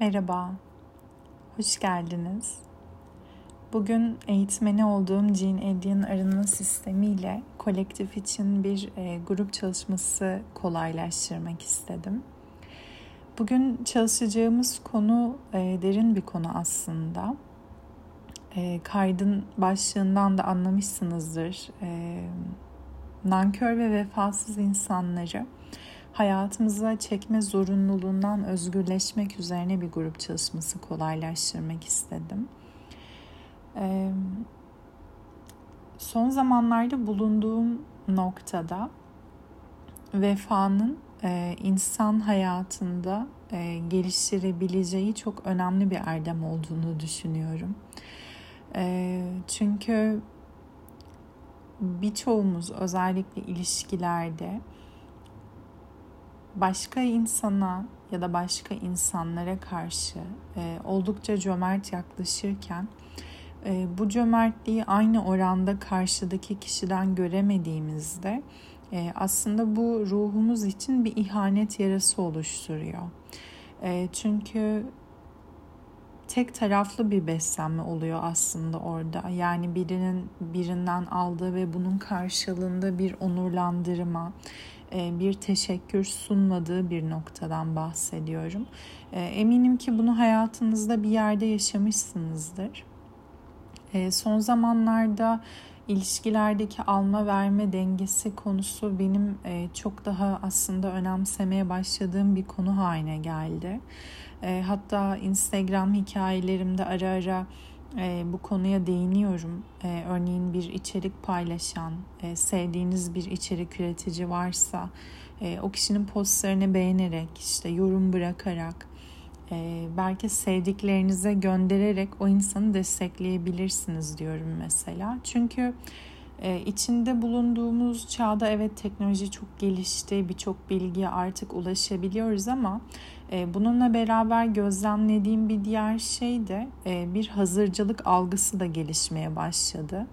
Merhaba, hoş geldiniz. Bugün eğitmeni olduğum Jean Edian arınma sistemiyle kolektif için bir e, grup çalışması kolaylaştırmak istedim. Bugün çalışacağımız konu e, derin bir konu aslında. E, kaydın başlığından da anlamışsınızdır. E, nankör ve vefasız insanları hayatımıza çekme zorunluluğundan özgürleşmek üzerine bir grup çalışması kolaylaştırmak istedim. Son zamanlarda bulunduğum noktada vefanın insan hayatında e, geliştirebileceği çok önemli bir erdem olduğunu düşünüyorum. E, çünkü birçoğumuz özellikle ilişkilerde başka insana ya da başka insanlara karşı e, oldukça cömert yaklaşırken e, bu cömertliği aynı oranda karşıdaki kişiden göremediğimizde e, aslında bu ruhumuz için bir ihanet yarası oluşturuyor. E, çünkü tek taraflı bir beslenme oluyor aslında orada. Yani birinin birinden aldığı ve bunun karşılığında bir onurlandırma, bir teşekkür sunmadığı bir noktadan bahsediyorum. E, eminim ki bunu hayatınızda bir yerde yaşamışsınızdır. E, son zamanlarda ilişkilerdeki alma verme dengesi konusu benim çok daha aslında önemsemeye başladığım bir konu haline geldi. Hatta Instagram hikayelerimde ara ara e, bu konuya değiniyorum. E, örneğin bir içerik paylaşan, e, sevdiğiniz bir içerik üretici varsa e, o kişinin postlarını beğenerek, işte yorum bırakarak, e, belki sevdiklerinize göndererek o insanı destekleyebilirsiniz diyorum mesela. Çünkü e, içinde bulunduğumuz çağda evet teknoloji çok gelişti, birçok bilgiye artık ulaşabiliyoruz ama bununla beraber gözlemlediğim bir diğer şey de e, bir hazırcılık algısı da gelişmeye başladı.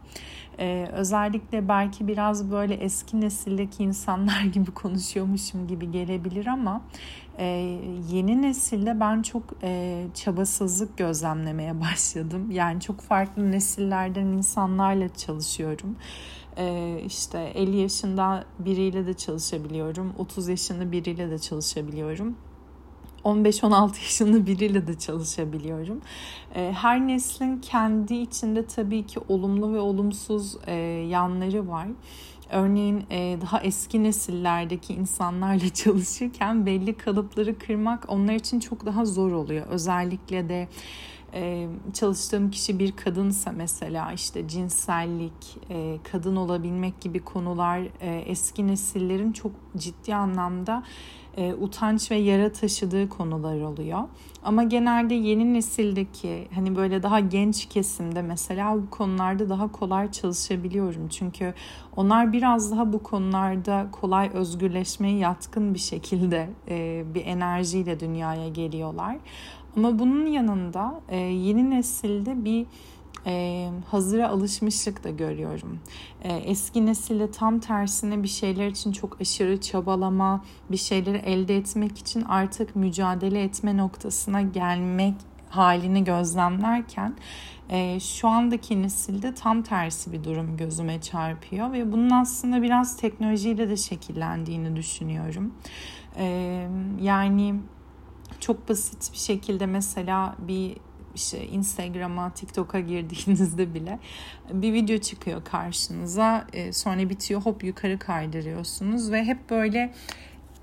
Ee, özellikle belki biraz böyle eski nesildeki insanlar gibi konuşuyormuşum gibi gelebilir ama e, yeni nesilde ben çok e, çabasızlık gözlemlemeye başladım. Yani çok farklı nesillerden insanlarla çalışıyorum. E, işte 50 yaşında biriyle de çalışabiliyorum, 30 yaşında biriyle de çalışabiliyorum 15-16 yaşında biriyle de çalışabiliyorum. Ee, her neslin kendi içinde tabii ki olumlu ve olumsuz e, yanları var. Örneğin e, daha eski nesillerdeki insanlarla çalışırken belli kalıpları kırmak onlar için çok daha zor oluyor. Özellikle de e, çalıştığım kişi bir kadınsa mesela işte cinsellik, kadın olabilmek gibi konular eski nesillerin çok ciddi anlamda e, utanç ve yara taşıdığı konular oluyor. Ama genelde yeni nesildeki hani böyle daha genç kesimde mesela bu konularda daha kolay çalışabiliyorum. Çünkü onlar biraz daha bu konularda kolay özgürleşmeye yatkın bir şekilde e, bir enerjiyle dünyaya geliyorlar. Ama bunun yanında e, yeni nesilde bir e, hazıra alışmışlık da görüyorum. E, eski nesille tam tersine bir şeyler için çok aşırı çabalama, bir şeyleri elde etmek için artık mücadele etme noktasına gelmek halini gözlemlerken e, şu andaki nesilde tam tersi bir durum gözüme çarpıyor ve bunun aslında biraz teknolojiyle de şekillendiğini düşünüyorum. E, yani çok basit bir şekilde mesela bir işte Instagram'a, TikTok'a girdiğinizde bile bir video çıkıyor karşınıza. E, sonra bitiyor hop yukarı kaydırıyorsunuz ve hep böyle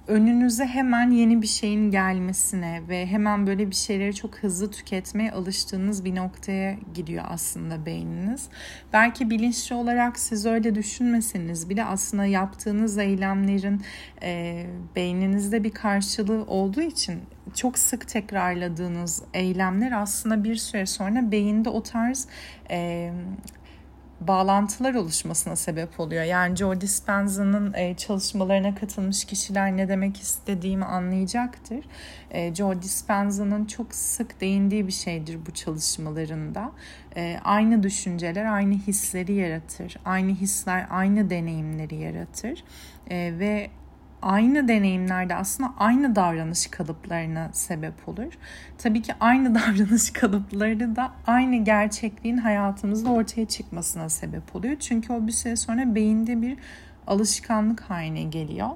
önünüze hemen yeni bir şeyin gelmesine ve hemen böyle bir şeyleri çok hızlı tüketmeye alıştığınız bir noktaya gidiyor aslında beyniniz. Belki bilinçli olarak siz öyle düşünmeseniz bile aslında yaptığınız eylemlerin e, beyninizde bir karşılığı olduğu için çok sık tekrarladığınız eylemler aslında bir süre sonra beyinde o tarz e, bağlantılar oluşmasına sebep oluyor. Yani Joe Dispenza'nın e, çalışmalarına katılmış kişiler ne demek istediğimi anlayacaktır. E, Joe Dispenza'nın çok sık değindiği bir şeydir bu çalışmalarında. E, aynı düşünceler aynı hisleri yaratır. Aynı hisler aynı deneyimleri yaratır. Ve aynı deneyimlerde aslında aynı davranış kalıplarına sebep olur. Tabii ki aynı davranış kalıpları da aynı gerçekliğin hayatımızda ortaya çıkmasına sebep oluyor. Çünkü o bir süre sonra beyinde bir alışkanlık haline geliyor.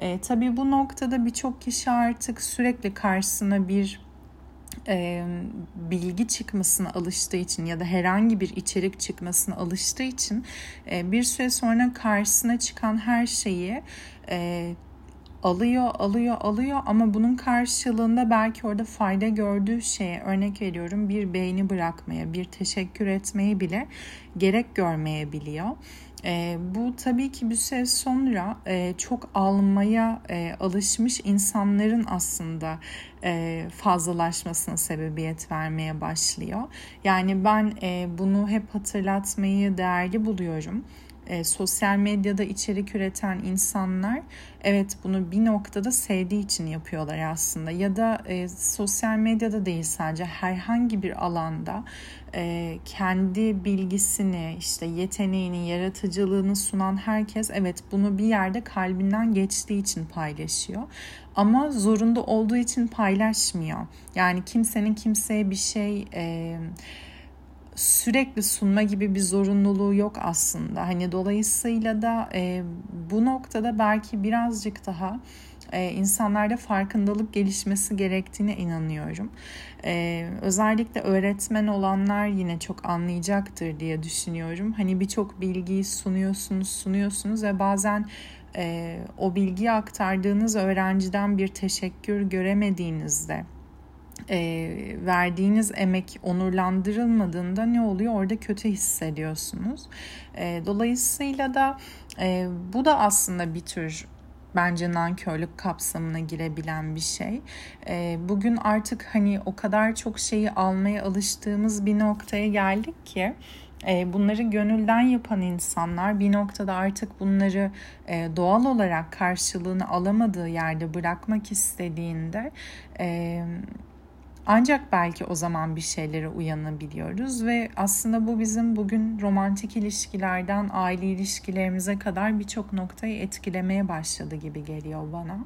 E, tabii bu noktada birçok kişi artık sürekli karşısına bir e, bilgi çıkmasına alıştığı için ya da herhangi bir içerik çıkmasına alıştığı için e, bir süre sonra karşısına çıkan her şeyi e, alıyor, alıyor, alıyor ama bunun karşılığında belki orada fayda gördüğü şeye örnek veriyorum bir beğeni bırakmaya, bir teşekkür etmeyi bile gerek görmeyebiliyor. E, bu tabii ki bir süre sonra e, çok almaya e, alışmış insanların aslında e, fazlalaşmasına sebebiyet vermeye başlıyor. Yani ben e, bunu hep hatırlatmayı değerli buluyorum e, sosyal medyada içerik üreten insanlar evet bunu bir noktada sevdiği için yapıyorlar aslında. Ya da e, sosyal medyada değil sadece herhangi bir alanda e, kendi bilgisini işte yeteneğini yaratıcılığını sunan herkes evet bunu bir yerde kalbinden geçtiği için paylaşıyor. Ama zorunda olduğu için paylaşmıyor. Yani kimsenin kimseye bir şey e, sürekli sunma gibi bir zorunluluğu yok aslında. Hani dolayısıyla da e, bu noktada belki birazcık daha e, insanlarda farkındalık gelişmesi gerektiğine inanıyorum. E, özellikle öğretmen olanlar yine çok anlayacaktır diye düşünüyorum. Hani birçok bilgiyi sunuyorsunuz, sunuyorsunuz ve bazen e, o bilgiyi aktardığınız öğrenciden bir teşekkür göremediğinizde e, verdiğiniz emek onurlandırılmadığında ne oluyor? Orada kötü hissediyorsunuz. E, dolayısıyla da e, bu da aslında bir tür bence nankörlük kapsamına girebilen bir şey. E, bugün artık hani o kadar çok şeyi almaya alıştığımız bir noktaya geldik ki e, bunları gönülden yapan insanlar bir noktada artık bunları e, doğal olarak karşılığını alamadığı yerde bırakmak istediğinde e, ancak belki o zaman bir şeylere uyanabiliyoruz ve aslında bu bizim bugün romantik ilişkilerden aile ilişkilerimize kadar birçok noktayı etkilemeye başladı gibi geliyor bana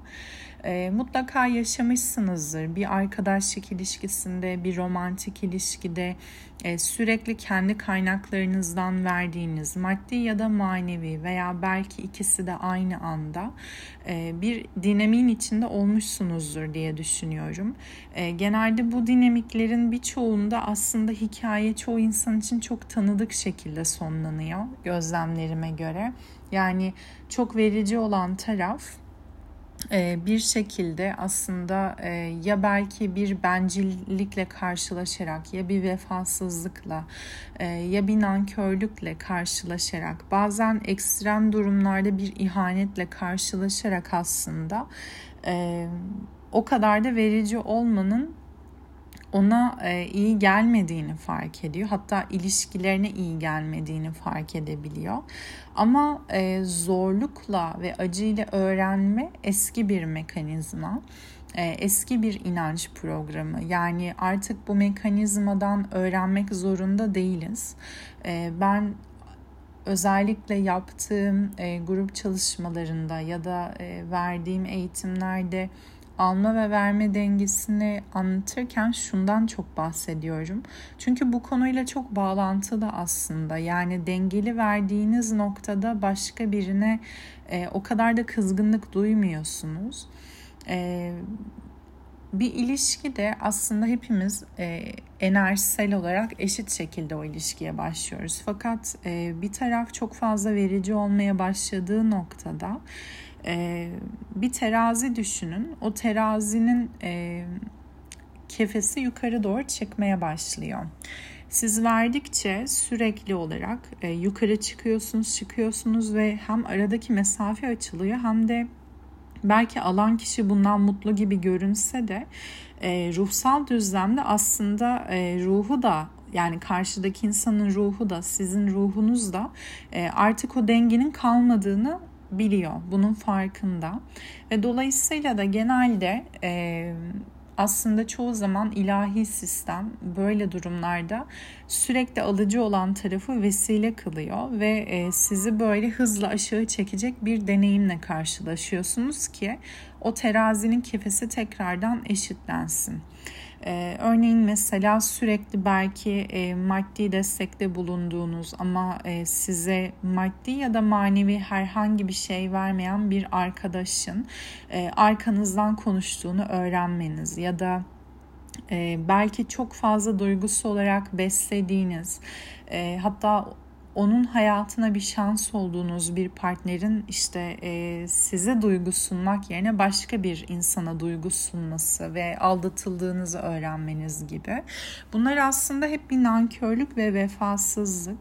e, mutlaka yaşamışsınızdır. Bir arkadaşlık ilişkisinde, bir romantik ilişkide e, sürekli kendi kaynaklarınızdan verdiğiniz maddi ya da manevi veya belki ikisi de aynı anda e, bir dinamiğin içinde olmuşsunuzdur diye düşünüyorum. E, genelde bu dinamiklerin birçoğunda aslında hikaye çoğu insan için çok tanıdık şekilde sonlanıyor gözlemlerime göre. Yani çok verici olan taraf bir şekilde aslında e, ya belki bir bencillikle karşılaşarak ya bir vefasızlıkla e, ya bir nankörlükle karşılaşarak bazen ekstrem durumlarda bir ihanetle karşılaşarak aslında e, o kadar da verici olmanın ona e, iyi gelmediğini fark ediyor. Hatta ilişkilerine iyi gelmediğini fark edebiliyor. Ama e, zorlukla ve acıyla öğrenme eski bir mekanizma e, eski bir inanç programı. Yani artık bu mekanizmadan öğrenmek zorunda değiliz. Ben özellikle yaptığım grup çalışmalarında ya da verdiğim eğitimlerde alma ve verme dengesini anlatırken şundan çok bahsediyorum. Çünkü bu konuyla çok bağlantılı aslında. Yani dengeli verdiğiniz noktada başka birine e, o kadar da kızgınlık duymuyorsunuz. E, bir ilişki de aslında hepimiz e, enerjisel olarak eşit şekilde o ilişkiye başlıyoruz. Fakat e, bir taraf çok fazla verici olmaya başladığı noktada e, bir terazi düşünün. O terazinin e, kefesi yukarı doğru çıkmaya başlıyor. Siz verdikçe sürekli olarak e, yukarı çıkıyorsunuz, çıkıyorsunuz ve hem aradaki mesafe açılıyor hem de belki alan kişi bundan mutlu gibi görünse de e, ruhsal düzlemde aslında e, ruhu da yani karşıdaki insanın ruhu da sizin ruhunuz da e, artık o dengenin kalmadığını biliyor. Bunun farkında. Ve dolayısıyla da genelde e, aslında çoğu zaman ilahi sistem böyle durumlarda sürekli alıcı olan tarafı vesile kılıyor ve e, sizi böyle hızla aşağı çekecek bir deneyimle karşılaşıyorsunuz ki o terazinin kefesi tekrardan eşitlensin. Ee, örneğin mesela sürekli belki e, maddi destekte bulunduğunuz ama e, size maddi ya da manevi herhangi bir şey vermeyen bir arkadaşın e, arkanızdan konuştuğunu öğrenmeniz ya da e, belki çok fazla duygusu olarak beslediğiniz e, hatta onun hayatına bir şans olduğunuz bir partnerin işte e, size duygu sunmak yerine başka bir insana duygu sunması ve aldatıldığınızı öğrenmeniz gibi. Bunlar aslında hep bir nankörlük ve vefasızlık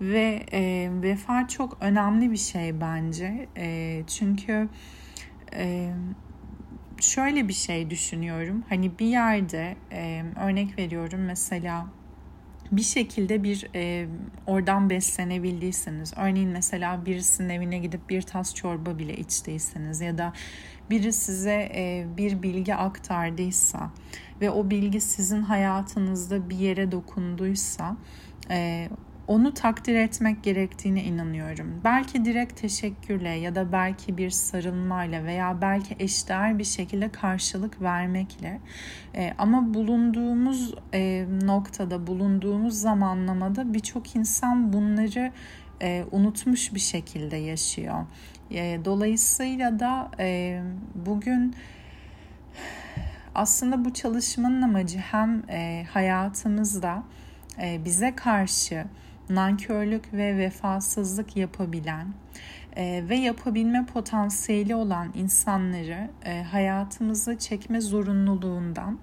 ve e, vefa çok önemli bir şey bence. E, çünkü e, şöyle bir şey düşünüyorum. Hani bir yerde e, örnek veriyorum mesela bir şekilde bir e, oradan beslenebildiyseniz örneğin mesela birisinin evine gidip bir tas çorba bile içtiyseniz ya da biri size e, bir bilgi aktardıysa ve o bilgi sizin hayatınızda bir yere dokunduysa e, onu takdir etmek gerektiğine inanıyorum. Belki direkt teşekkürle ya da belki bir sarılmayla veya belki eşdeğer bir şekilde karşılık vermekle e, ama bulunduğumuz e, noktada, bulunduğumuz zamanlamada birçok insan bunları e, unutmuş bir şekilde yaşıyor. E, dolayısıyla da e, bugün aslında bu çalışmanın amacı hem e, hayatımızda e, bize karşı nankörlük ve vefasızlık yapabilen e, ve yapabilme potansiyeli olan insanları e, hayatımıza çekme zorunluluğundan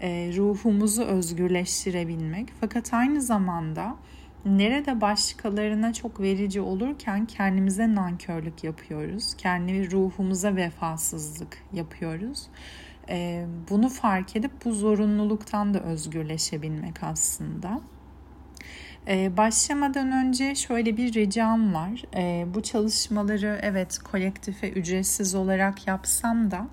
e, ruhumuzu özgürleştirebilmek. Fakat aynı zamanda nerede başkalarına çok verici olurken kendimize nankörlük yapıyoruz. Kendi ruhumuza vefasızlık yapıyoruz. E, bunu fark edip bu zorunluluktan da özgürleşebilmek aslında. Ee, başlamadan önce şöyle bir ricam var. Ee, bu çalışmaları evet kolektife ücretsiz olarak yapsam da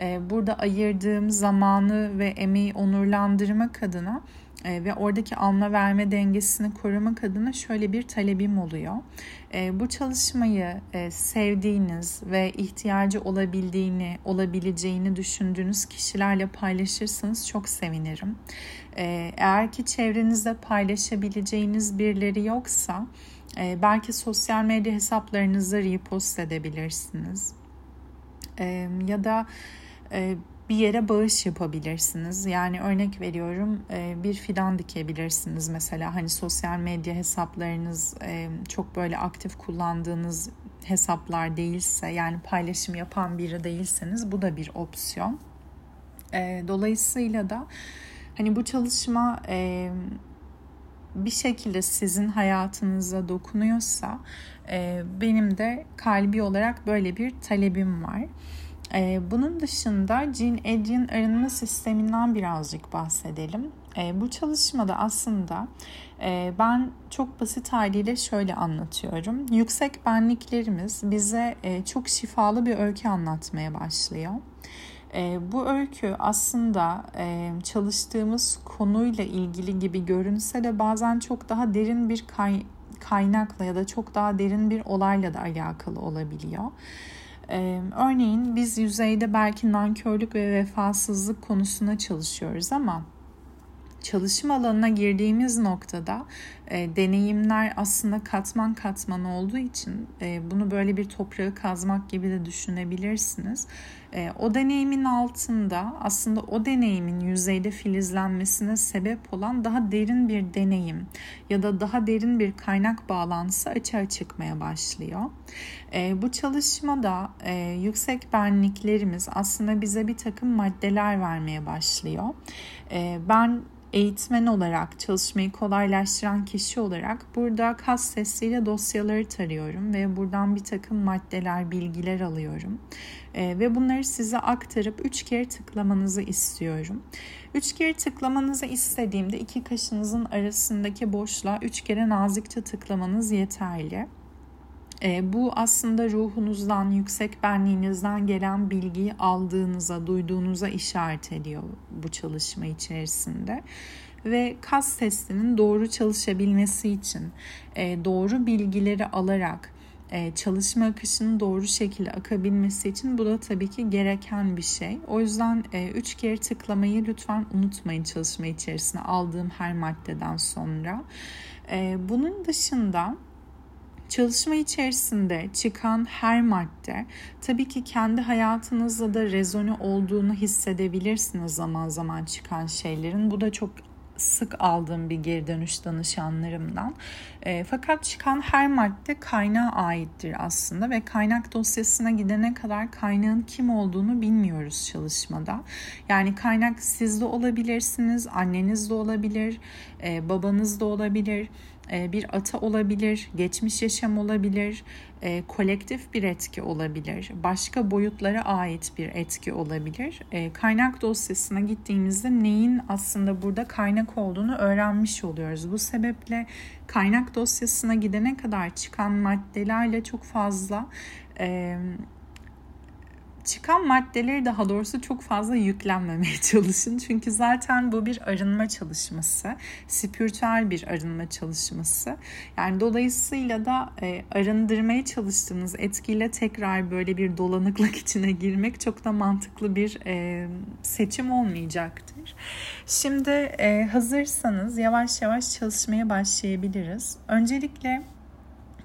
e, burada ayırdığım zamanı ve emeği onurlandırmak adına e, ve oradaki alma verme dengesini korumak adına şöyle bir talebim oluyor. E, bu çalışmayı e, sevdiğiniz ve ihtiyacı olabildiğini, olabileceğini düşündüğünüz kişilerle paylaşırsanız çok sevinirim. E, eğer ki çevrenizde paylaşabileceğiniz birileri yoksa e, belki sosyal medya hesaplarınızda repost edebilirsiniz. E, ya da e, bir yere bağış yapabilirsiniz. Yani örnek veriyorum e, bir fidan dikebilirsiniz mesela hani sosyal medya hesaplarınız e, çok böyle aktif kullandığınız hesaplar değilse yani paylaşım yapan biri değilseniz bu da bir opsiyon. E, dolayısıyla da hani bu çalışma bir şekilde sizin hayatınıza dokunuyorsa benim de kalbi olarak böyle bir talebim var. Ee, bunun dışında Jean Adrian arınma sisteminden birazcık bahsedelim. Ee, bu çalışmada aslında e, ben çok basit haliyle şöyle anlatıyorum. Yüksek benliklerimiz bize e, çok şifalı bir öykü anlatmaya başlıyor. E, bu öykü aslında e, çalıştığımız konuyla ilgili gibi görünse de bazen çok daha derin bir kay- kaynakla ya da çok daha derin bir olayla da alakalı olabiliyor. Ee, örneğin biz yüzeyde belki nankörlük ve vefasızlık konusuna çalışıyoruz ama çalışım alanına girdiğimiz noktada e, deneyimler aslında katman katman olduğu için e, bunu böyle bir toprağı kazmak gibi de düşünebilirsiniz. E, o deneyimin altında aslında o deneyimin yüzeyde filizlenmesine sebep olan daha derin bir deneyim ya da daha derin bir kaynak bağlantısı açığa çıkmaya başlıyor. E, bu çalışmada e, yüksek benliklerimiz aslında bize bir takım maddeler vermeye başlıyor. E, ben eğitmen olarak, çalışmayı kolaylaştıran kişi olarak burada kas sesiyle dosyaları tarıyorum ve buradan bir takım maddeler, bilgiler alıyorum. E, ve bunları size aktarıp 3 kere tıklamanızı istiyorum. 3 kere tıklamanızı istediğimde iki kaşınızın arasındaki boşluğa 3 kere nazikçe tıklamanız yeterli. E, bu aslında ruhunuzdan, yüksek benliğinizden gelen bilgiyi aldığınıza, duyduğunuza işaret ediyor bu çalışma içerisinde ve kas testinin doğru çalışabilmesi için e, doğru bilgileri alarak e, çalışma akışının doğru şekilde akabilmesi için bu da tabii ki gereken bir şey. O yüzden e, üç kere tıklamayı lütfen unutmayın çalışma içerisine aldığım her maddeden sonra. E, bunun dışında Çalışma içerisinde çıkan her madde tabii ki kendi hayatınızla da rezone olduğunu hissedebilirsiniz zaman zaman çıkan şeylerin. Bu da çok sık aldığım bir geri dönüş danışanlarımdan. E, fakat çıkan her madde kaynağa aittir aslında ve kaynak dosyasına gidene kadar kaynağın kim olduğunu bilmiyoruz çalışmada. Yani kaynak siz de olabilirsiniz, anneniz de olabilir, e, babanız da olabilir e, bir ata olabilir, geçmiş yaşam olabilir, e, kolektif bir etki olabilir, başka boyutlara ait bir etki olabilir. E, kaynak dosyasına gittiğimizde neyin aslında burada kaynak olduğunu öğrenmiş oluyoruz. Bu sebeple kaynak dosyasına gidene kadar çıkan maddelerle çok fazla çıkan maddeleri daha doğrusu çok fazla yüklenmemeye çalışın. Çünkü zaten bu bir arınma çalışması. Spiritüel bir arınma çalışması. Yani dolayısıyla da e, arındırmaya çalıştığınız etkiyle tekrar böyle bir dolanıklık içine girmek çok da mantıklı bir e, seçim olmayacaktır. Şimdi e, hazırsanız yavaş yavaş çalışmaya başlayabiliriz. Öncelikle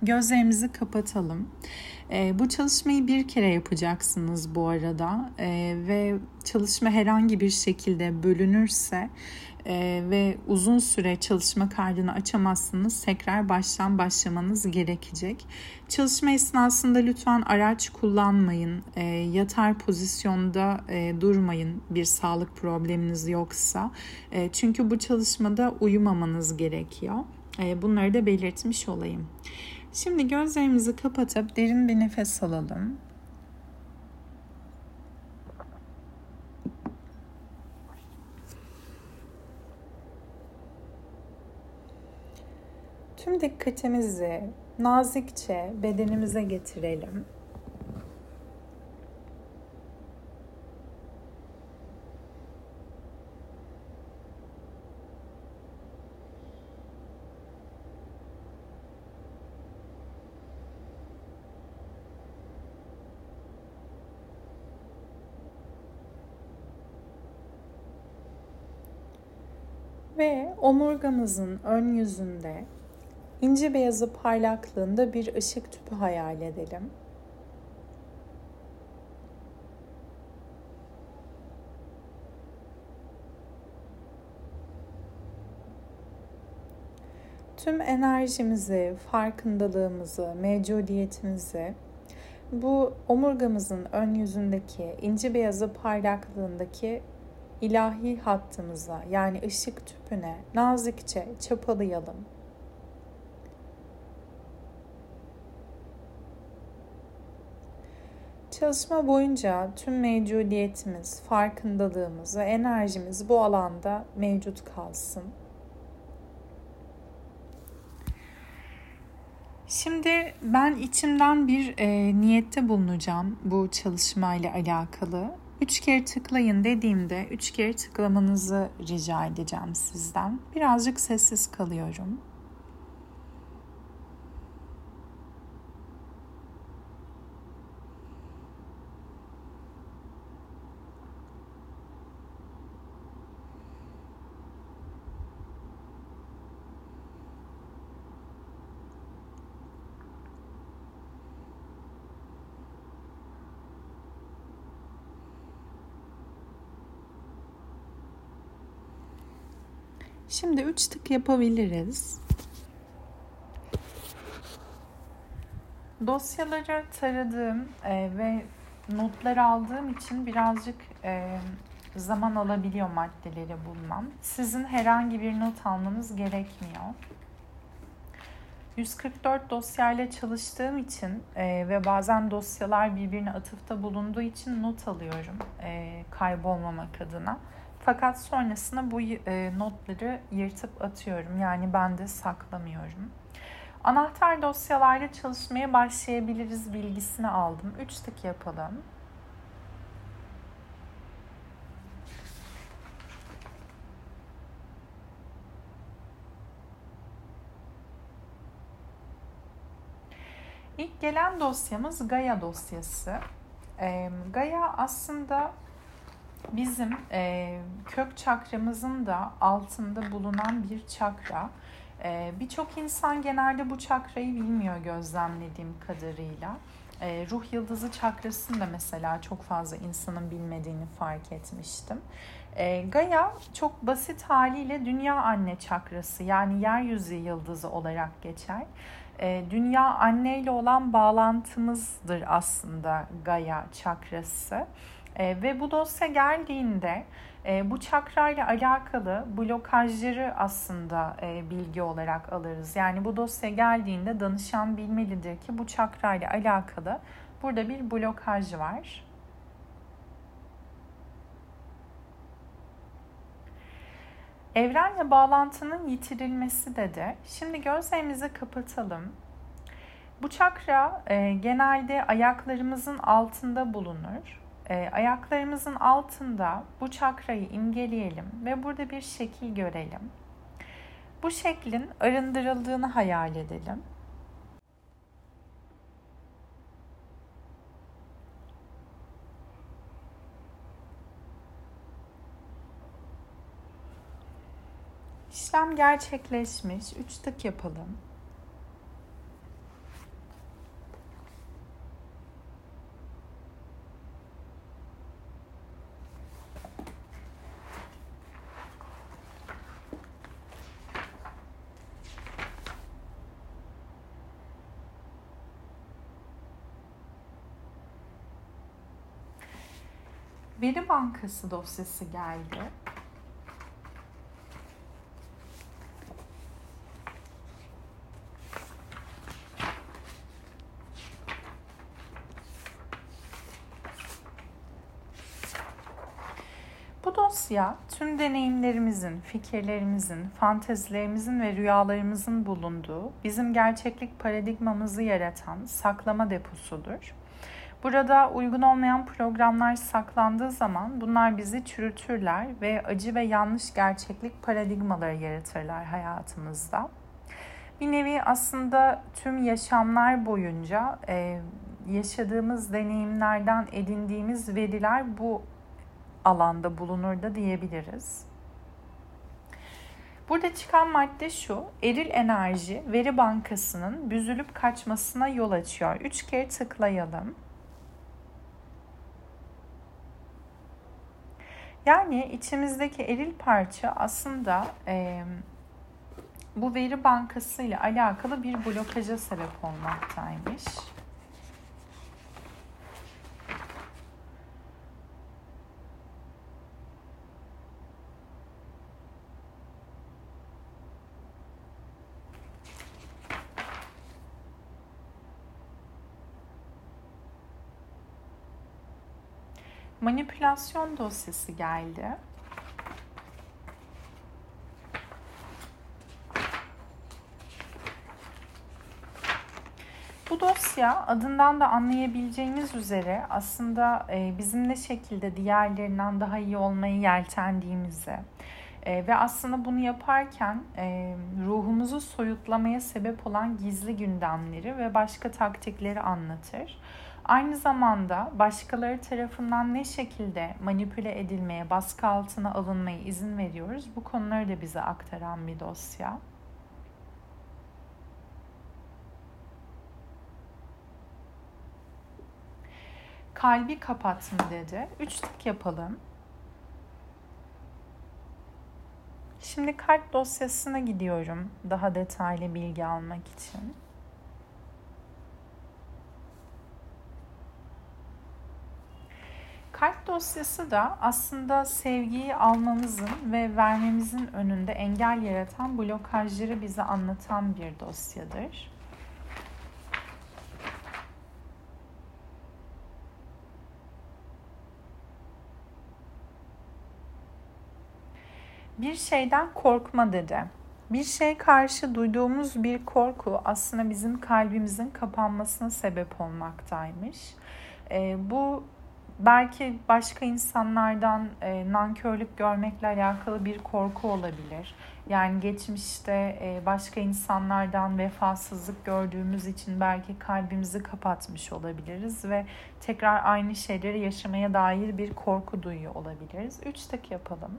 gözlerimizi kapatalım. E, bu çalışmayı bir kere yapacaksınız bu arada e, ve çalışma herhangi bir şekilde bölünürse e, ve uzun süre çalışma kaydını açamazsınız tekrar baştan başlamanız gerekecek. Çalışma esnasında lütfen araç kullanmayın, e, yatar pozisyonda e, durmayın bir sağlık probleminiz yoksa. E, çünkü bu çalışmada uyumamanız gerekiyor. E, bunları da belirtmiş olayım. Şimdi gözlerimizi kapatıp derin bir nefes alalım. Tüm dikkatimizi nazikçe bedenimize getirelim. Ve omurgamızın ön yüzünde ince beyazı parlaklığında bir ışık tüpü hayal edelim. Tüm enerjimizi, farkındalığımızı, mevcudiyetimizi bu omurgamızın ön yüzündeki ince beyazı parlaklığındaki ilahi hattımıza yani ışık tüpüne nazikçe çapalayalım. Çalışma boyunca tüm mevcudiyetimiz, farkındalığımız ve enerjimiz bu alanda mevcut kalsın. Şimdi ben içimden bir e, niyette bulunacağım bu çalışmayla alakalı. Üç kere tıklayın dediğimde üç kere tıklamanızı rica edeceğim sizden. Birazcık sessiz kalıyorum. Şimdi üç tık yapabiliriz. Dosyaları taradığım e, ve notlar aldığım için birazcık e, zaman alabiliyor maddeleri bulmam. Sizin herhangi bir not almanız gerekmiyor. 144 dosyayla çalıştığım için e, ve bazen dosyalar birbirine atıfta bulunduğu için not alıyorum e, kaybolmamak adına. Fakat sonrasında bu e, notları yırtıp atıyorum. Yani ben de saklamıyorum. Anahtar dosyalarla çalışmaya başlayabiliriz bilgisini aldım. 3 tık yapalım. İlk gelen dosyamız Gaia dosyası. Gaia aslında bizim e, kök çakramızın da altında bulunan bir çakra. E, Birçok insan genelde bu çakrayı bilmiyor gözlemlediğim kadarıyla. E, ruh yıldızı çakrasını da mesela çok fazla insanın bilmediğini fark etmiştim. E, Gaia çok basit haliyle dünya anne çakrası yani yeryüzü yıldızı olarak geçer. E, dünya anne ile olan bağlantımızdır aslında Gaia çakrası. E, ve bu dosya geldiğinde e, bu çakra ile alakalı blokajları aslında e, bilgi olarak alırız. Yani bu dosya geldiğinde danışan bilmelidir ki bu çakra ile alakalı burada bir blokaj var. Evrenle bağlantının yitirilmesi dedi. Şimdi gözlerimizi kapatalım. Bu çakra e, genelde ayaklarımızın altında bulunur. E, ayaklarımızın altında bu çakrayı imgeleyelim ve burada bir şekil görelim. Bu şeklin arındırıldığını hayal edelim. İşlem gerçekleşmiş. Üç tık yapalım. Veri Bankası dosyası geldi. Bu dosya tüm deneyimlerimizin, fikirlerimizin, fantezilerimizin ve rüyalarımızın bulunduğu, bizim gerçeklik paradigmamızı yaratan saklama deposudur. Burada uygun olmayan programlar saklandığı zaman bunlar bizi çürütürler ve acı ve yanlış gerçeklik paradigmaları yaratırlar hayatımızda. Bir nevi aslında tüm yaşamlar boyunca e, yaşadığımız deneyimlerden edindiğimiz veriler bu alanda bulunur da diyebiliriz. Burada çıkan madde şu, eril enerji veri bankasının büzülüp kaçmasına yol açıyor. Üç kere tıklayalım. Yani içimizdeki eril parça aslında e, bu veri bankası ile alakalı bir blokaja sebep olmaktaymış. Manipülasyon dosyası geldi. Bu dosya adından da anlayabileceğimiz üzere aslında e, bizim ne şekilde diğerlerinden daha iyi olmayı yeltendiğimizi e, ve aslında bunu yaparken e, ruhumuzu soyutlamaya sebep olan gizli gündemleri ve başka taktikleri anlatır. Aynı zamanda başkaları tarafından ne şekilde manipüle edilmeye, baskı altına alınmaya izin veriyoruz? Bu konuları da bize aktaran bir dosya. Kalbi kapat mı dedi. Üç tık yapalım. Şimdi kalp dosyasına gidiyorum daha detaylı bilgi almak için. Kalp dosyası da aslında sevgiyi almamızın ve vermemizin önünde engel yaratan blokajları bize anlatan bir dosyadır. Bir şeyden korkma dedi. Bir şey karşı duyduğumuz bir korku aslında bizim kalbimizin kapanmasına sebep olmaktaymış. E, bu belki başka insanlardan e, nankörlük görmekle alakalı bir korku olabilir. Yani geçmişte e, başka insanlardan vefasızlık gördüğümüz için belki kalbimizi kapatmış olabiliriz ve tekrar aynı şeyleri yaşamaya dair bir korku duyuyor olabiliriz. Üç tık yapalım.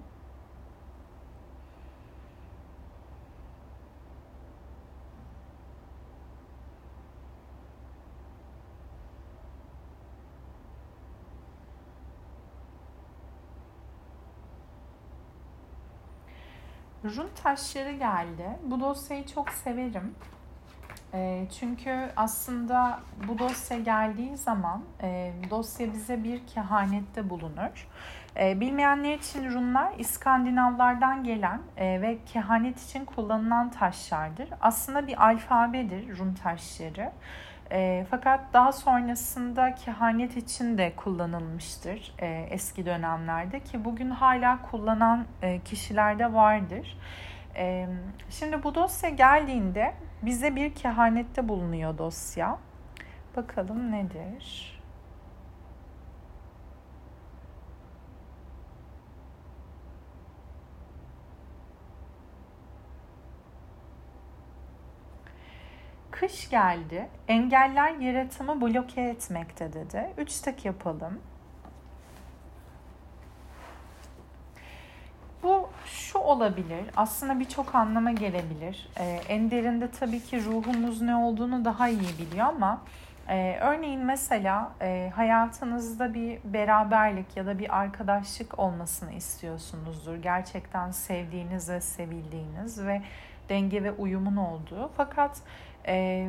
Run taşları geldi. Bu dosyayı çok severim. E, çünkü aslında bu dosya geldiği zaman e, dosya bize bir kehanette bulunur. E, bilmeyenler için runlar İskandinavlardan gelen e, ve kehanet için kullanılan taşlardır. Aslında bir alfabedir run taşları. E, fakat daha sonrasında kehanet için de kullanılmıştır e, eski dönemlerde ki bugün hala kullanan e, kişilerde vardır. E, şimdi bu dosya geldiğinde bize bir kehanette bulunuyor dosya. Bakalım nedir? Kış geldi. Engeller yaratımı bloke etmekte dedi. Üç tek yapalım. Bu şu olabilir. Aslında birçok anlama gelebilir. Ee, en derinde tabii ki ruhumuz ne olduğunu daha iyi biliyor ama e, örneğin mesela e, hayatınızda bir beraberlik ya da bir arkadaşlık olmasını istiyorsunuzdur. Gerçekten sevdiğiniz ve sevildiğiniz ve denge ve uyumun olduğu. Fakat e,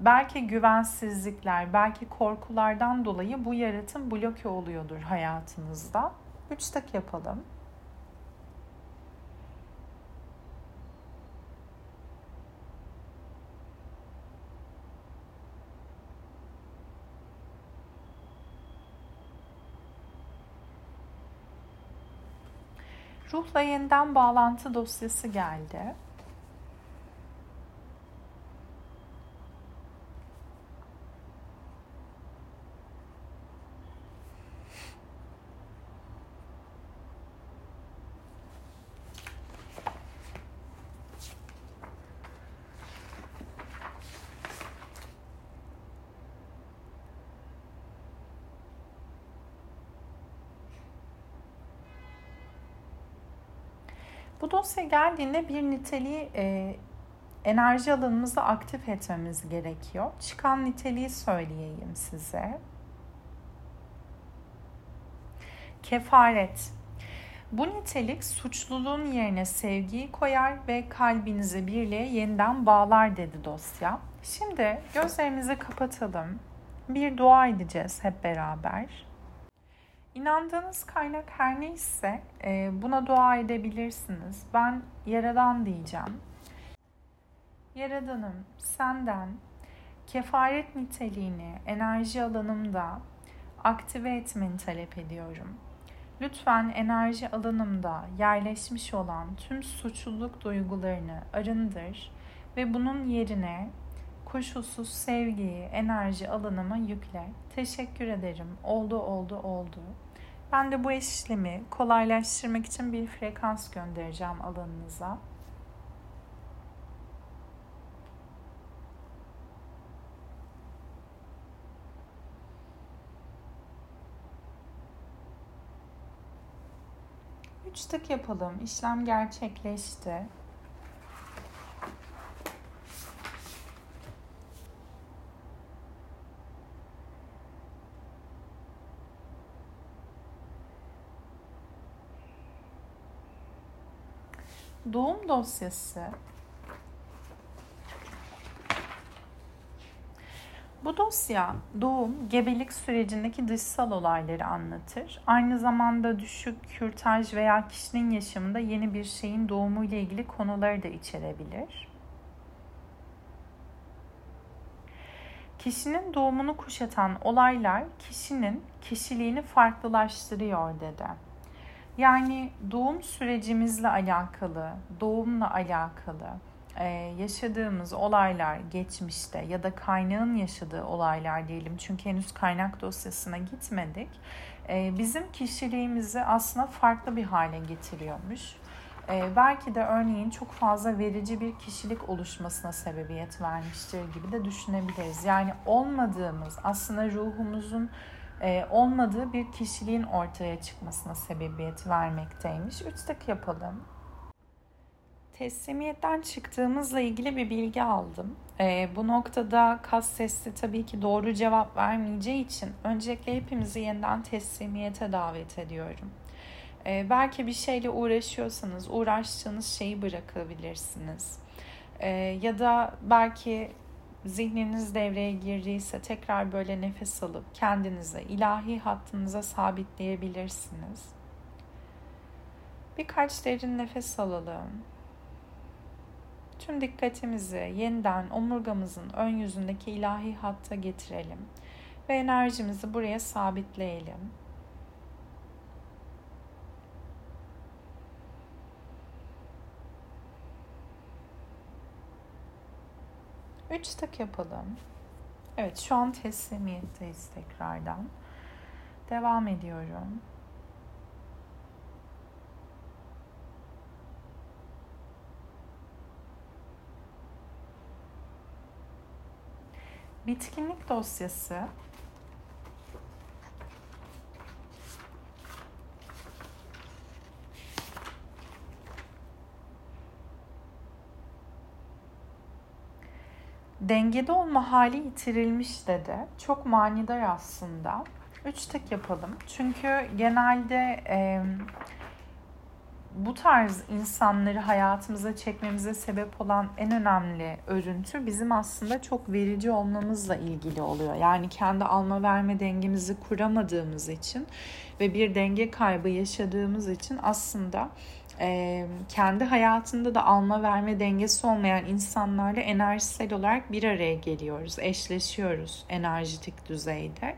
belki güvensizlikler, belki korkulardan dolayı bu yaratım bloke oluyordur hayatınızda. Üç tak yapalım. Ruhla yeniden bağlantı dosyası geldi. Dosya geldiğinde bir niteliği e, enerji alanımızı aktif etmemiz gerekiyor. Çıkan niteliği söyleyeyim size. Kefaret. Bu nitelik suçluluğun yerine sevgiyi koyar ve kalbinizi birliğe yeniden bağlar dedi dosya. Şimdi gözlerimizi kapatalım. Bir dua edeceğiz hep beraber. İnandığınız kaynak her neyse e, buna dua edebilirsiniz. Ben Yaradan diyeceğim. Yaradanım senden kefaret niteliğini enerji alanımda aktive etmeni talep ediyorum. Lütfen enerji alanımda yerleşmiş olan tüm suçluluk duygularını arındır ve bunun yerine koşulsuz sevgiyi enerji alanıma yükle. Teşekkür ederim. Oldu oldu oldu. Ben de bu işlemi kolaylaştırmak için bir frekans göndereceğim alanınıza. Üç tık yapalım. İşlem gerçekleşti. Doğum dosyası Bu dosya doğum, gebelik sürecindeki dışsal olayları anlatır. Aynı zamanda düşük, kürtaj veya kişinin yaşamında yeni bir şeyin doğumu ile ilgili konuları da içerebilir. Kişinin doğumunu kuşatan olaylar kişinin kişiliğini farklılaştırıyor dedi. Yani doğum sürecimizle alakalı, doğumla alakalı e, yaşadığımız olaylar geçmişte ya da kaynağın yaşadığı olaylar diyelim çünkü henüz kaynak dosyasına gitmedik. E, bizim kişiliğimizi aslında farklı bir hale getiriyormuş. E, belki de örneğin çok fazla verici bir kişilik oluşmasına sebebiyet vermiştir gibi de düşünebiliriz. Yani olmadığımız aslında ruhumuzun e, olmadığı bir kişiliğin ortaya çıkmasına sebebiyet vermekteymiş. Üç tek yapalım. Teslimiyetten çıktığımızla ilgili bir bilgi aldım. E, bu noktada kas sesli tabii ki doğru cevap vermeyeceği için öncelikle hepimizi yeniden teslimiyete davet ediyorum. E, belki bir şeyle uğraşıyorsanız uğraştığınız şeyi bırakabilirsiniz. E, ya da belki zihniniz devreye girdiyse tekrar böyle nefes alıp kendinize ilahi hattınıza sabitleyebilirsiniz. Birkaç derin nefes alalım. Tüm dikkatimizi yeniden omurgamızın ön yüzündeki ilahi hatta getirelim ve enerjimizi buraya sabitleyelim. Üç tak yapalım. Evet şu an teslimiyetteyiz tekrardan. Devam ediyorum. Bitkinlik dosyası dengede olma hali yitirilmiş dedi. Çok manidar aslında. Üç tek yapalım. Çünkü genelde e, bu tarz insanları hayatımıza çekmemize sebep olan en önemli örüntü bizim aslında çok verici olmamızla ilgili oluyor. Yani kendi alma verme dengemizi kuramadığımız için ve bir denge kaybı yaşadığımız için aslında kendi hayatında da alma verme dengesi olmayan insanlarla enerjisel olarak bir araya geliyoruz, eşleşiyoruz enerjitik düzeyde.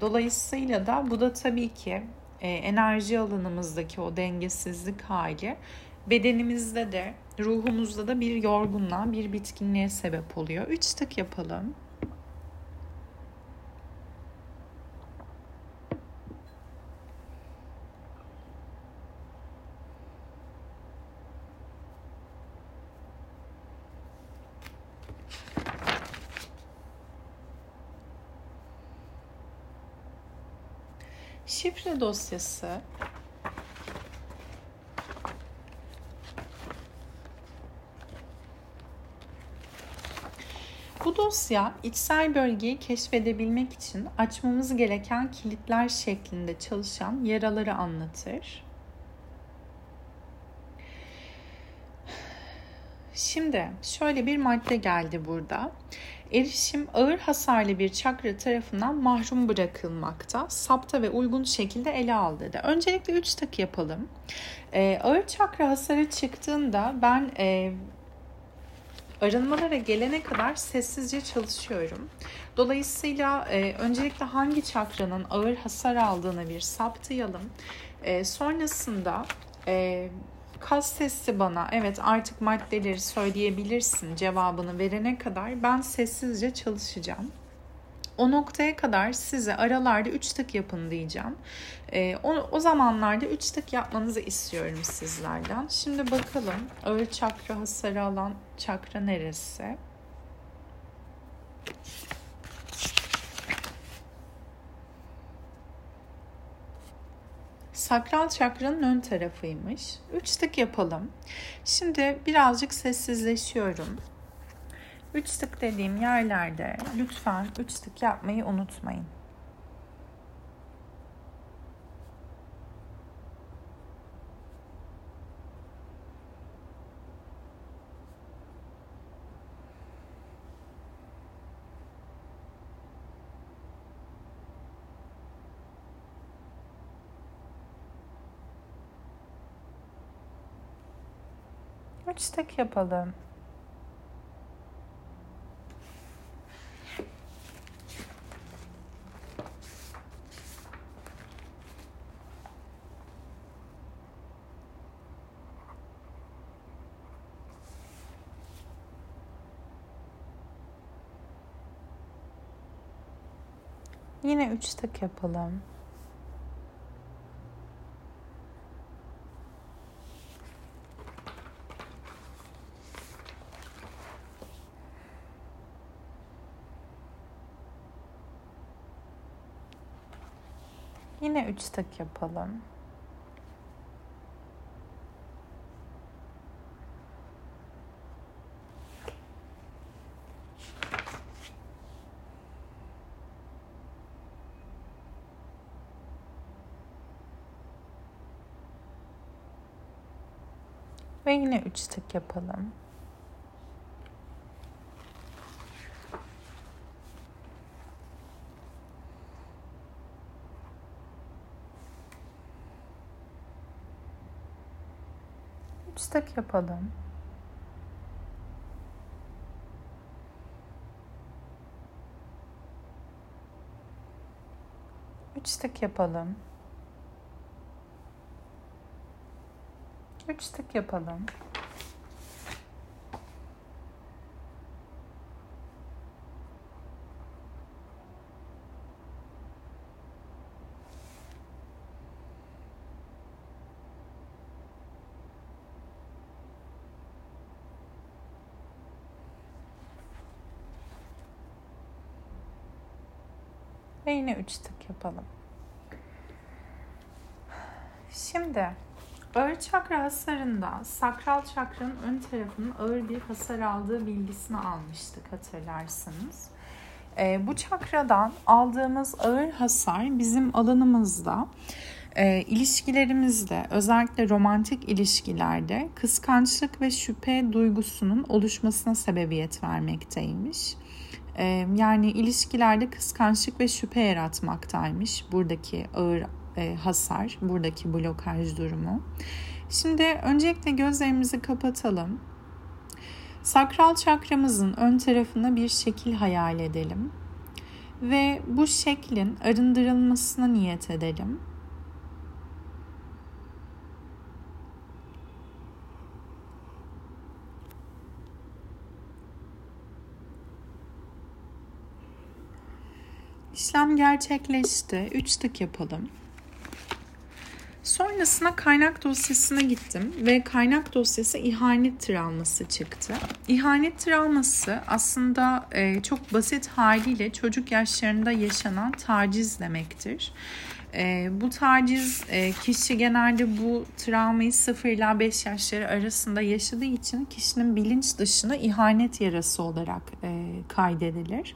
Dolayısıyla da bu da tabii ki enerji alanımızdaki o dengesizlik hali bedenimizde de ruhumuzda da bir yorgunluğa, bir bitkinliğe sebep oluyor. Üç tık yapalım. Şifre dosyası Bu dosya içsel bölgeyi keşfedebilmek için açmamız gereken kilitler şeklinde çalışan yaraları anlatır. Şimdi şöyle bir madde geldi burada. Erişim ağır hasarlı bir çakra tarafından mahrum bırakılmakta. Sapta ve uygun şekilde ele al dedi. Öncelikle 3 takı yapalım. Ee, ağır çakra hasarı çıktığında ben e, arınmalara gelene kadar sessizce çalışıyorum. Dolayısıyla e, öncelikle hangi çakranın ağır hasar aldığını bir saptayalım. E, sonrasında e, kas sesi bana evet artık maddeleri söyleyebilirsin cevabını verene kadar ben sessizce çalışacağım. O noktaya kadar size aralarda 3 tık yapın diyeceğim. E, o, o zamanlarda 3 tık yapmanızı istiyorum sizlerden. Şimdi bakalım ağır çakra hasarı alan çakra neresi? Sakral çakranın ön tarafıymış. Üç tık yapalım. Şimdi birazcık sessizleşiyorum. Üç tık dediğim yerlerde lütfen üç tık yapmayı unutmayın. istek yapalım. Yine 3 tık yapalım. Yine üç tık yapalım. Ve yine üç tık yapalım. Üç tık yapalım. Üç tık yapalım. Üç tık yapalım. Yine üç tık yapalım. Şimdi ağır çakra hasarında sakral çakranın ön tarafının ağır bir hasar aldığı bilgisini almıştık hatırlarsınız. E, bu çakradan aldığımız ağır hasar bizim alanımızda e, ilişkilerimizde özellikle romantik ilişkilerde kıskançlık ve şüphe duygusunun oluşmasına sebebiyet vermekteymiş. Yani ilişkilerde kıskançlık ve şüphe yaratmaktaymış buradaki ağır hasar, buradaki blokaj durumu. Şimdi öncelikle gözlerimizi kapatalım. Sakral çakramızın ön tarafına bir şekil hayal edelim. Ve bu şeklin arındırılmasına niyet edelim. İşlem gerçekleşti. 3 tık yapalım. Sonrasında kaynak dosyasına gittim ve kaynak dosyası ihanet travması çıktı. İhanet travması aslında e, çok basit haliyle çocuk yaşlarında yaşanan taciz demektir. E, bu taciz e, kişi genelde bu travmayı 0 ila 5 yaşları arasında yaşadığı için kişinin bilinç dışına ihanet yarası olarak e, kaydedilir.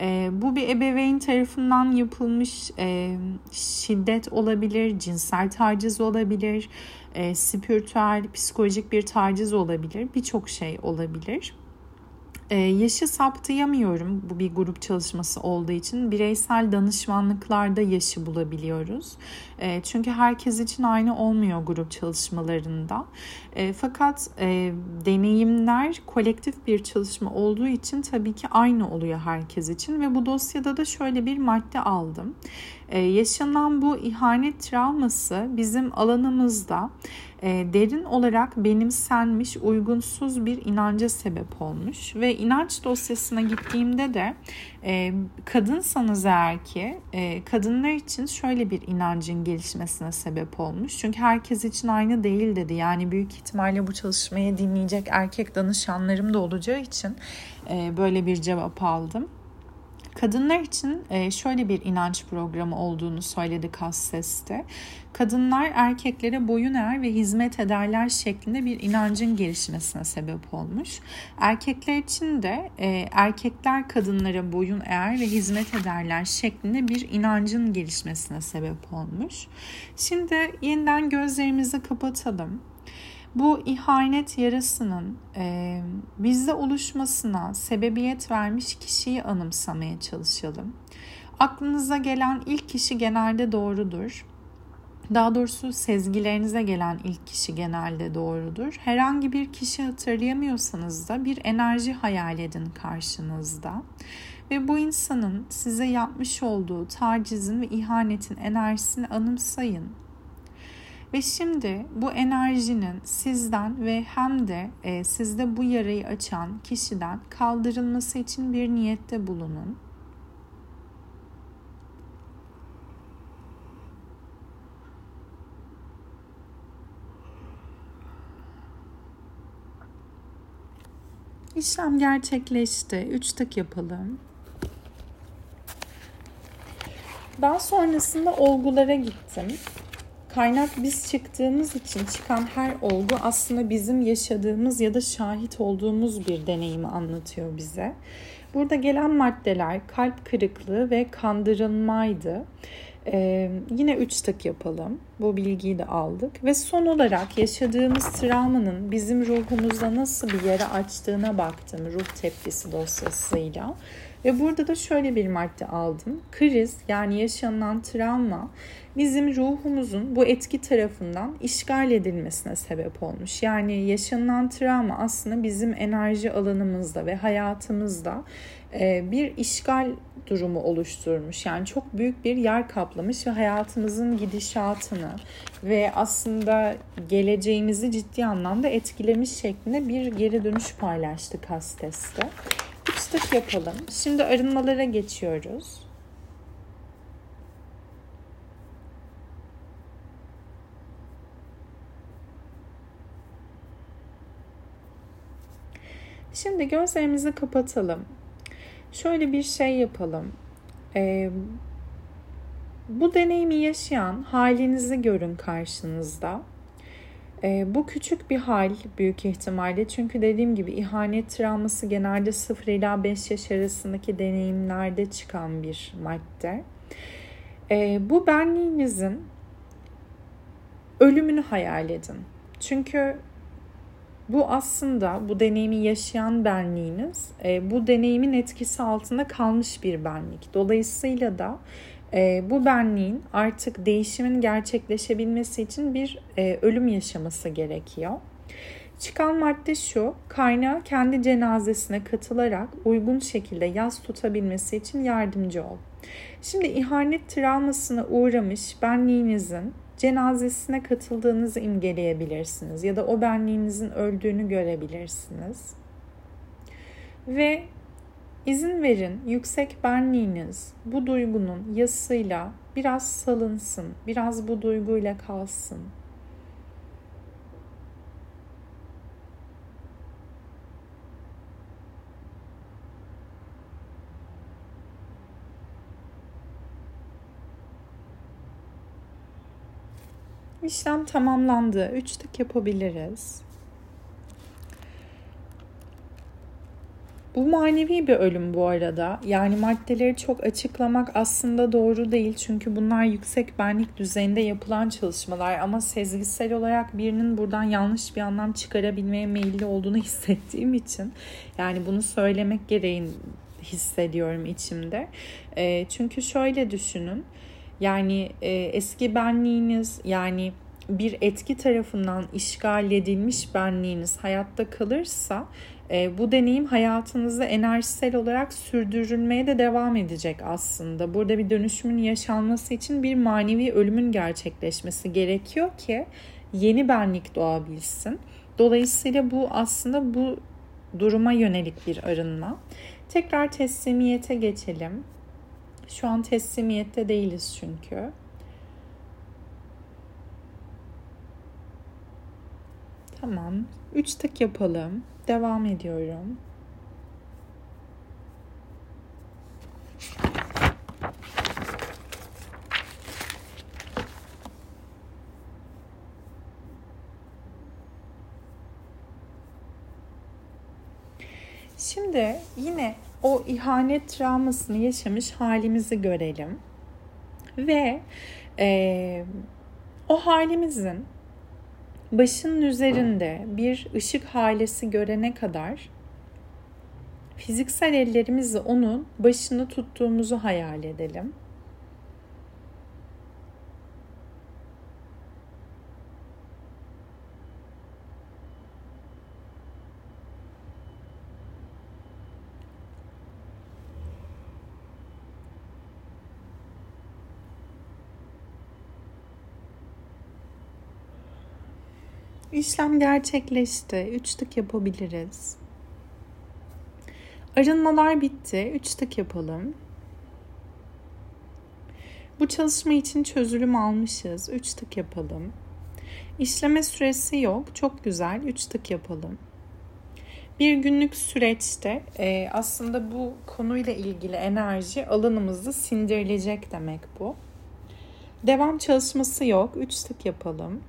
E, bu bir ebeveyn tarafından yapılmış e, şiddet olabilir, cinsel taciz olabilir, e, spiritüel, psikolojik bir taciz olabilir, birçok şey olabilir. Ee, yaşı saptayamıyorum bu bir grup çalışması olduğu için. Bireysel danışmanlıklarda yaşı bulabiliyoruz. Ee, çünkü herkes için aynı olmuyor grup çalışmalarında. Ee, fakat e, deneyimler kolektif bir çalışma olduğu için tabii ki aynı oluyor herkes için. Ve bu dosyada da şöyle bir madde aldım. Yaşanan bu ihanet travması bizim alanımızda e, derin olarak benimsenmiş uygunsuz bir inanca sebep olmuş ve inanç dosyasına gittiğimde de e, kadınsanız eğer ki e, kadınlar için şöyle bir inancın gelişmesine sebep olmuş çünkü herkes için aynı değil dedi yani büyük ihtimalle bu çalışmayı dinleyecek erkek danışanlarım da olacağı için e, böyle bir cevap aldım. Kadınlar için e, şöyle bir inanç programı olduğunu söyledi Kas Ses'te. Kadınlar erkeklere boyun eğer ve hizmet ederler şeklinde bir inancın gelişmesine sebep olmuş. Erkekler için de e, erkekler kadınlara boyun eğer ve hizmet ederler şeklinde bir inancın gelişmesine sebep olmuş. Şimdi yeniden gözlerimizi kapatalım bu ihanet yarasının e, bizde oluşmasına sebebiyet vermiş kişiyi anımsamaya çalışalım. Aklınıza gelen ilk kişi genelde doğrudur. Daha doğrusu sezgilerinize gelen ilk kişi genelde doğrudur. Herhangi bir kişi hatırlayamıyorsanız da bir enerji hayal edin karşınızda. Ve bu insanın size yapmış olduğu tacizin ve ihanetin enerjisini anımsayın ve şimdi bu enerjinin sizden ve hem de e, sizde bu yarayı açan kişiden kaldırılması için bir niyette bulunun. İşlem gerçekleşti. 3 tık yapalım. Daha sonrasında olgulara gittim. Kaynak biz çıktığımız için çıkan her olgu aslında bizim yaşadığımız ya da şahit olduğumuz bir deneyimi anlatıyor bize. Burada gelen maddeler kalp kırıklığı ve kandırılmaydı. Ee, yine 3 tık yapalım. Bu bilgiyi de aldık. Ve son olarak yaşadığımız travmanın bizim ruhumuzda nasıl bir yere açtığına baktım ruh tepkisi dosyasıyla. Ve burada da şöyle bir madde aldım. Kriz yani yaşanılan travma bizim ruhumuzun bu etki tarafından işgal edilmesine sebep olmuş. Yani yaşanılan travma aslında bizim enerji alanımızda ve hayatımızda e, bir işgal durumu oluşturmuş. Yani çok büyük bir yer kaplamış ve hayatımızın gidişatını ve aslında geleceğimizi ciddi anlamda etkilemiş şeklinde bir geri dönüş paylaştık hasteste. Üç yapalım. Şimdi arınmalara geçiyoruz. Şimdi gözlerimizi kapatalım. Şöyle bir şey yapalım. Ee, bu deneyimi yaşayan halinizi görün karşınızda. Ee, bu küçük bir hal büyük ihtimalle çünkü dediğim gibi ihanet travması genelde 0 ila 5 yaş arasındaki deneyimlerde çıkan bir madde. Ee, bu benliğinizin ölümünü hayal edin. Çünkü bu aslında bu deneyimi yaşayan benliğiniz e, bu deneyimin etkisi altında kalmış bir benlik. Dolayısıyla da e, bu benliğin artık değişimin gerçekleşebilmesi için bir e, ölüm yaşaması gerekiyor. Çıkan madde şu, kaynağı kendi cenazesine katılarak uygun şekilde yaz tutabilmesi için yardımcı ol. Şimdi ihanet travmasına uğramış benliğinizin cenazesine katıldığınızı imgeleyebilirsiniz ya da o benliğinizin öldüğünü görebilirsiniz. Ve izin verin yüksek benliğiniz bu duygunun yasıyla biraz salınsın, biraz bu duyguyla kalsın. İşlem tamamlandı. Üç tık yapabiliriz. Bu manevi bir ölüm bu arada. Yani maddeleri çok açıklamak aslında doğru değil. Çünkü bunlar yüksek benlik düzeyinde yapılan çalışmalar. Ama sezgisel olarak birinin buradan yanlış bir anlam çıkarabilmeye meyilli olduğunu hissettiğim için. Yani bunu söylemek gereğin hissediyorum içimde. E, çünkü şöyle düşünün. Yani e, eski benliğiniz yani bir etki tarafından işgal edilmiş benliğiniz hayatta kalırsa e, bu deneyim hayatınızda enerjisel olarak sürdürülmeye de devam edecek aslında. Burada bir dönüşümün yaşanması için bir manevi ölümün gerçekleşmesi gerekiyor ki yeni benlik doğabilsin. Dolayısıyla bu aslında bu duruma yönelik bir arınma. Tekrar teslimiyete geçelim. Şu an teslimiyette değiliz çünkü. Tamam. 3 tık yapalım. Devam ediyorum. Şimdi yine o ihanet travmasını yaşamış halimizi görelim. Ve e, o halimizin başının üzerinde bir ışık halesi görene kadar fiziksel ellerimizle onun başını tuttuğumuzu hayal edelim. İşlem gerçekleşti. Üç tık yapabiliriz. Arınmalar bitti. Üç tık yapalım. Bu çalışma için çözülüm almışız. Üç tık yapalım. İşleme süresi yok. Çok güzel. Üç tık yapalım. Bir günlük süreçte e, aslında bu konuyla ilgili enerji alanımızda sindirilecek demek bu. Devam çalışması yok. 3 tık yapalım.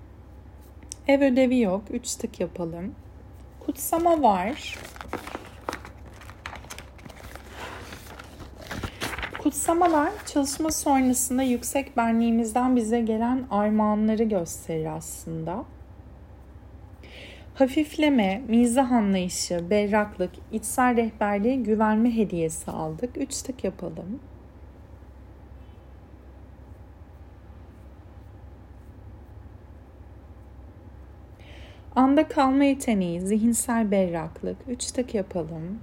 Ev ödevi yok. 3 tık yapalım. Kutsama var. Kutsamalar çalışma sonrasında yüksek benliğimizden bize gelen armağanları gösterir aslında. Hafifleme, mizah anlayışı, berraklık, içsel rehberliğe güvenme hediyesi aldık. Üç tık yapalım. Anda kalma yeteneği, zihinsel berraklık. Üç tık yapalım.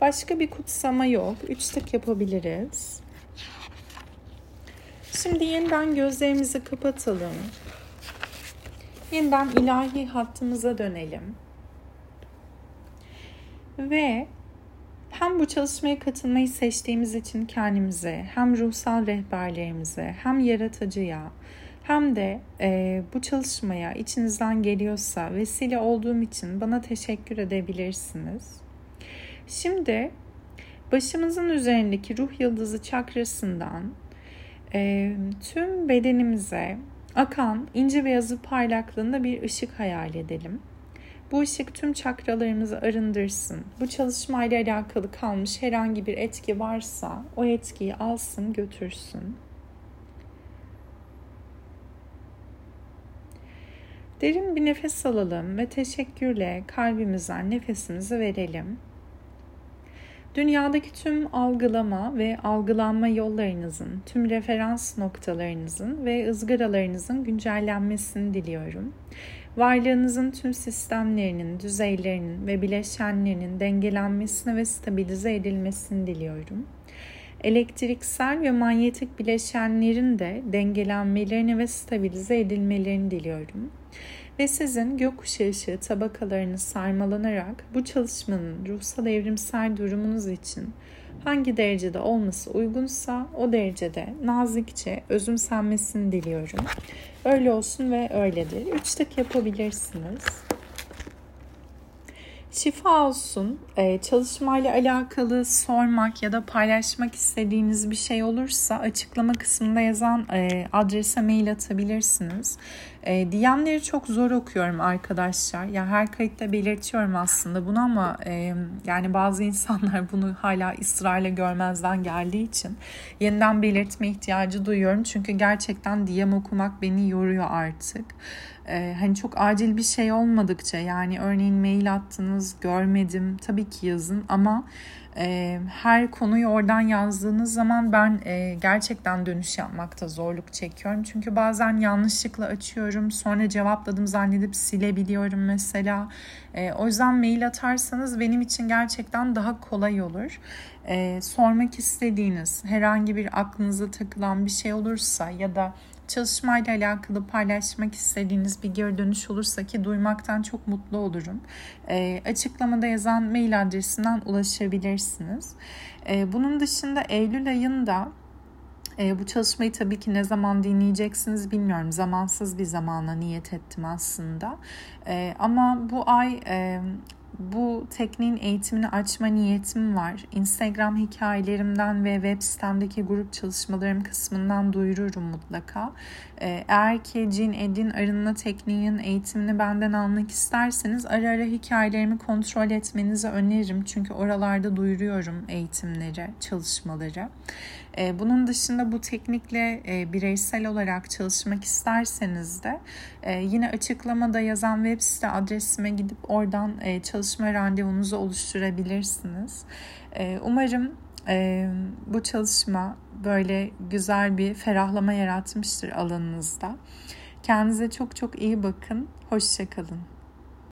Başka bir kutsama yok. Üç tık yapabiliriz. Şimdi yeniden gözlerimizi kapatalım. Yeniden ilahi hattımıza dönelim. Ve hem bu çalışmaya katılmayı seçtiğimiz için kendimize, hem ruhsal rehberlerimize, hem yaratıcıya, hem de e, bu çalışmaya içinizden geliyorsa vesile olduğum için bana teşekkür edebilirsiniz. Şimdi başımızın üzerindeki ruh yıldızı çakrasından e, tüm bedenimize akan ince beyazı parlaklığında bir ışık hayal edelim. Bu ışık tüm çakralarımızı arındırsın. Bu çalışmayla alakalı kalmış herhangi bir etki varsa o etkiyi alsın götürsün. Derin bir nefes alalım ve teşekkürle kalbimizden nefesimizi verelim. Dünyadaki tüm algılama ve algılanma yollarınızın, tüm referans noktalarınızın ve ızgaralarınızın güncellenmesini diliyorum. Varlığınızın tüm sistemlerinin, düzeylerinin ve bileşenlerinin dengelenmesini ve stabilize edilmesini diliyorum. Elektriksel ve manyetik bileşenlerin de dengelenmelerini ve stabilize edilmelerini diliyorum ve sizin gökkuşağı ışığı tabakalarını sarmalanarak bu çalışmanın ruhsal evrimsel durumunuz için hangi derecede olması uygunsa o derecede nazikçe özümsenmesini diliyorum. Öyle olsun ve öyledir. Üç tık yapabilirsiniz. Şifa olsun. Ee, çalışmayla alakalı sormak ya da paylaşmak istediğiniz bir şey olursa açıklama kısmında yazan e, adrese mail atabilirsiniz. E, DM'leri çok zor okuyorum arkadaşlar. Ya her kayıtta belirtiyorum aslında bunu ama e, yani bazı insanlar bunu hala ısrarla görmezden geldiği için yeniden belirtme ihtiyacı duyuyorum. Çünkü gerçekten DM okumak beni yoruyor artık. E, hani çok acil bir şey olmadıkça yani örneğin mail attınız görmedim tabii ki yazın ama e, her konuyu oradan yazdığınız zaman ben e, gerçekten dönüş yapmakta zorluk çekiyorum. Çünkü bazen yanlışlıkla açıyorum sonra cevapladım zannedip silebiliyorum mesela. E, o yüzden mail atarsanız benim için gerçekten daha kolay olur. E, sormak istediğiniz herhangi bir aklınıza takılan bir şey olursa ya da çalışmayla alakalı paylaşmak istediğiniz bir geri dönüş olursa ki duymaktan çok mutlu olurum. E, açıklamada yazan mail adresinden ulaşabilirsiniz. E, bunun dışında Eylül ayında e, bu çalışmayı tabii ki ne zaman dinleyeceksiniz bilmiyorum. Zamansız bir zamana niyet ettim aslında. E, ama bu ay e, bu tekniğin eğitimini açma niyetim var. Instagram hikayelerimden ve web sitemdeki grup çalışmalarım kısmından duyururum mutlaka. Ee, eğer ki cin edin arınma tekniğinin eğitimini benden almak isterseniz ara ara hikayelerimi kontrol etmenizi öneririm. Çünkü oralarda duyuruyorum eğitimleri, çalışmaları. Ee, bunun dışında bu teknikle e, bireysel olarak çalışmak isterseniz de e, yine açıklamada yazan web site adresime gidip oradan e, çalışma randevunuzu oluşturabilirsiniz. Umarım bu çalışma böyle güzel bir ferahlama yaratmıştır alanınızda. Kendinize çok çok iyi bakın. Hoşçakalın.